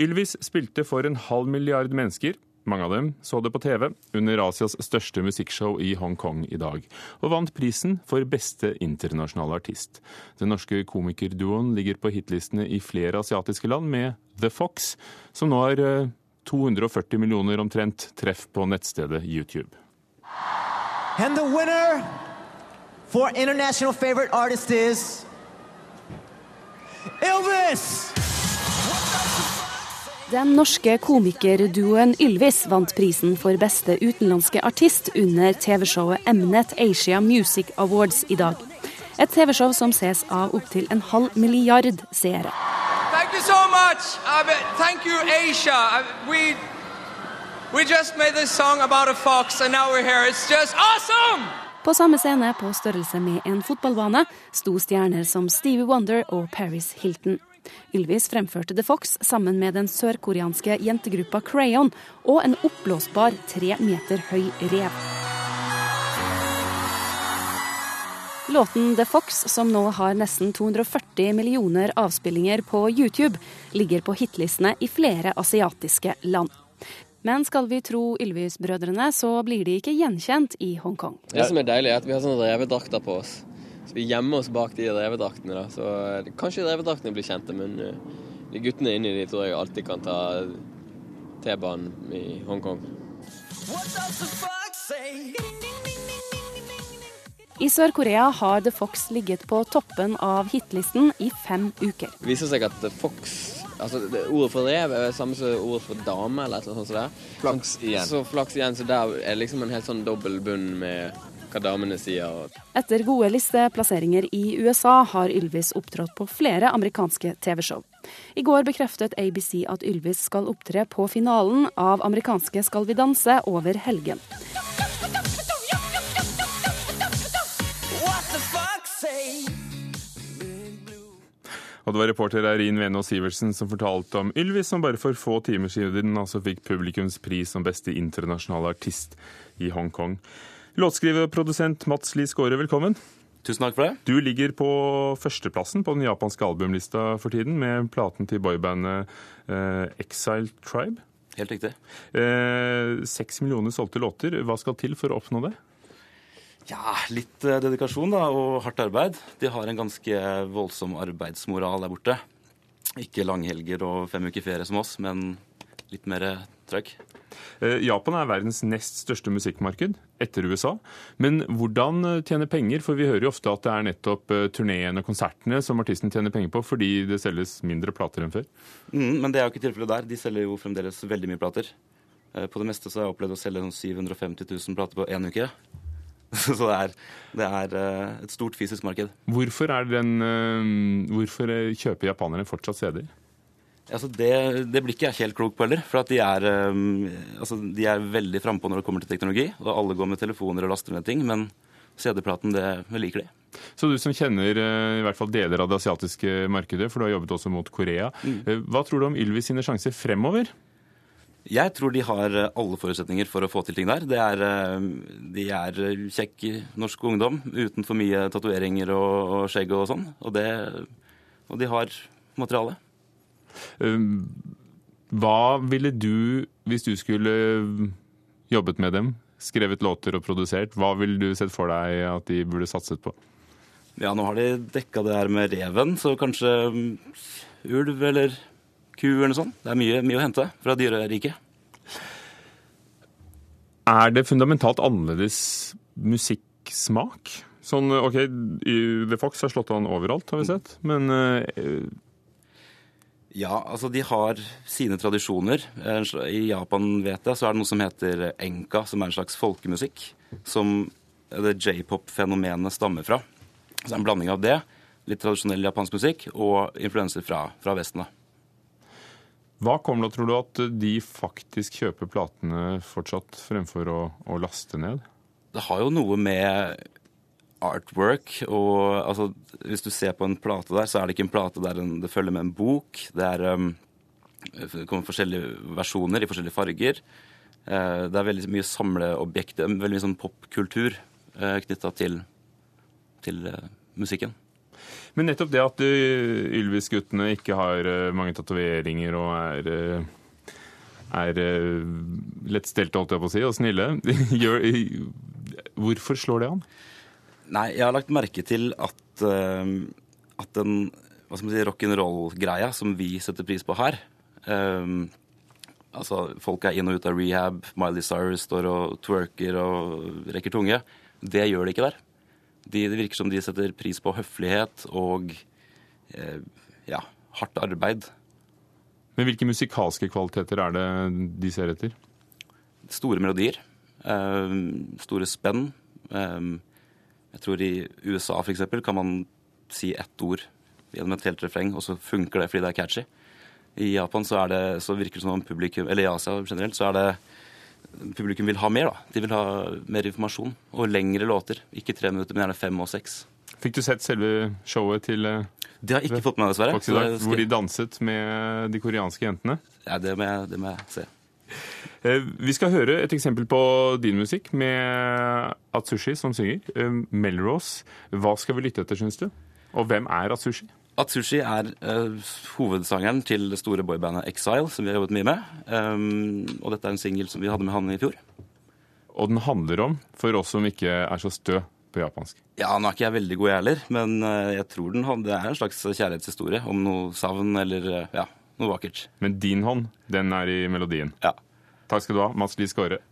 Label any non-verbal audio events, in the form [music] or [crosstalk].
Ylvis spilte for en halv milliard mennesker. Mange av dem så det på TV under Asias største musikkshow i Hongkong i dag, og vant prisen for beste internasjonale artist. Den norske komikerduoen ligger på hitlistene i flere asiatiske land med The Fox, som nå har 240 millioner omtrent treff på nettstedet YouTube. And the winner for international favorite artist is Elvis! Den norske komikerduoen Ylvis vant prisen for beste utenlandske artist under TV-showet Mnet Asia Music Awards i dag. Et TV-show som ses av opptil en halv milliard seere. Thank you so much. Thank you, Asia. Uh, we we just made this song about a fox, and now we're here. It's just awesome. På samme scene, på størrelse med en fotballbane, sto stjerner som Stevie Wonder og Paris Hilton. Ylvis fremførte The Fox sammen med den sørkoreanske jentegruppa Crayon og en oppblåsbar tre meter høy rev. Låten The Fox, som nå har nesten 240 millioner avspillinger på YouTube, ligger på hitlistene i flere asiatiske land. Men skal vi tro Ylvis-brødrene, så blir de ikke gjenkjent i Hongkong. Det som er deilig, er at vi har sånne revedrakter på oss. Vi gjemmer oss bak de revedraktene. da. Så eh, Kanskje revedraktene blir kjente, men eh, de guttene inni de tror jeg alltid kan ta T-banen i Hongkong. I Sør-Korea har The Fox ligget på toppen av hitlisten i fem uker. Det viser seg at The Fox altså Ordet for rev er samme som ordet for dame, eller noe sånt. Der. Flaks igjen. Så flaks igjen, så der er liksom en helt sånn dobbel bunn med hva damene sier. Etter gode listeplasseringer i USA har Ylvis opptrådt på flere amerikanske TV-show. I går bekreftet ABC at Ylvis skal opptre på finalen av amerikanske Skal vi danse over helgen. Og det var reporter Eirin Venås Sivertsen som fortalte om Ylvis, som bare for få timer siden altså fikk publikums pris som beste internasjonale artist i Hongkong. Låtskriver og produsent Mats Lie Skåre, velkommen. Tusen takk for det. Du ligger på førsteplassen på den japanske albumlista for tiden, med platen til boybandet eh, Exile Tribe. Helt riktig. Eh, seks eh, millioner solgte låter. Hva skal til for å oppnå det? Ja, litt eh, dedikasjon da, og hardt arbeid. De har en ganske voldsom arbeidsmoral der borte. Ikke langhelger og fem uker ferie som oss, men litt mer trøkk. Eh, Japan er verdens nest største musikkmarked, etter USA. Men hvordan eh, tjene penger? For vi hører jo ofte at det er nettopp turneene og konsertene som artisten tjener penger på, fordi det selges mindre plater enn før. Mm, men det er jo ikke tilfellet der. De selger jo fremdeles veldig mye plater. På det meste så har jeg opplevd å selge 750 sånn 000 plater på én uke. [laughs] Så det er, det er, eh, et stort fysisk marked. Hvorfor, den, eh, hvorfor kjøper japanerne fortsatt CD-er? Altså det, det, blir ikke jeg helt klok på heller. For de er, eh, altså de er veldig frampå når det kommer til teknologi. Og alle går med telefoner og laster ned ting. Men CD-platen, det liker de. Så du som kjenner i hvert fall deler av det asiatiske markedet, for du har jobbet også mot Korea. Mm. Hva tror du om Ylvis sine sjanser fremover? Jeg tror de har eh, alle forutsetninger for å få til ting der. Er, eh, de er eh, kjekk norsk ungdom uten for mye tatoveringer og, og, skjegg og sånn. Og, og, de har materiale. Hva ville du, hvis du skulle jobbet med dem, skrevet låter og produsert, hva ville du sett for deg at de burde satset på? Ja, nå har de dekka det her med reven, så kanskje mm, ulv eller ku eller noe sånt. Det er mye, mye å hente fra dyreriket. Er det fundamentalt annerledes musikksmak? Sånn, OK, The Fox har slått an overalt, har vi sett, men uh... Ja, altså de har sine tradisjoner. I Japan, vet jeg, så er det noe som heter enka, som er en slags folkemusikk. Som det j-pop-fenomenet stammer fra. Så det er en blanding av det, litt tradisjonell japansk musikk, og influenser fra, fra Vesten. da. Hva kommer da, tror du, at de faktisk kjøper platene fortsatt, fremfor å, å laste ned? Det har jo noe med artwork og altså, Hvis du ser på en plate der, så er det ikke en plate der det følger med en bok. Det, er, um, det kommer forskjellige versjoner i forskjellige farger. Uh, det er veldig mye samleobjekter, veldig mye sånn popkultur uh, knytta til, til uh, musikken. Men nettopp det at Ylvis-guttene ikke har uh, mange tatoveringer og er, uh, er lettstelte, holdt jeg på å si, og snille, [laughs] hvorfor slår det an? Nei, jeg har lagt merke til at, at den hva skal man si, rock'n'roll-greia som vi setter pris på her Altså, folk er inn og ut av rehab, Miley Cyrus står og twerker og rekker tunge. Det gjør de ikke der. De, det virker som de setter pris på høflighet og eh, ja, hardt arbeid. Men hvilke musikalske kvaliteter er det de ser etter? Store melodier. Eh, store spenn. Eh, jeg tror i USA f.eks. kan man si ett ord gjennom et helt refreng, og så funker det fordi det er catchy. I Japan så, det, så virker det som om publikum, eller i Asia generelt, så er det publikum vil ha mer. da. De vil ha mer informasjon og lengre låter. Ikke tre minutter, men gjerne fem og seks. Fikk du sett selve showet til eh, Det har jeg ikke fått med meg, dessverre. Dag, Hvor de danset med de koreanske jentene? Ja, det må jeg, det må jeg se. Eh, vi skal høre et eksempel på din musikk med Atsushi som synger. Eh, Melrose. Hva skal vi lytte etter, syns du? Og hvem er Atsushi? Atsushi er uh, hovedsangeren til det store boybandet Exile, som vi har jobbet mye med. Um, og dette er en singel som vi hadde med han i fjor. Og den handler om, for oss som ikke er så stø på japansk? Ja, nå er ikke jeg veldig god, jeg heller, men uh, jeg tror den, det er en slags kjærlighetshistorie om noe savn eller uh, ja, noe vakkert. Men din hånd, den er i melodien? Ja. Takk skal du ha, Mats Lie Skåre.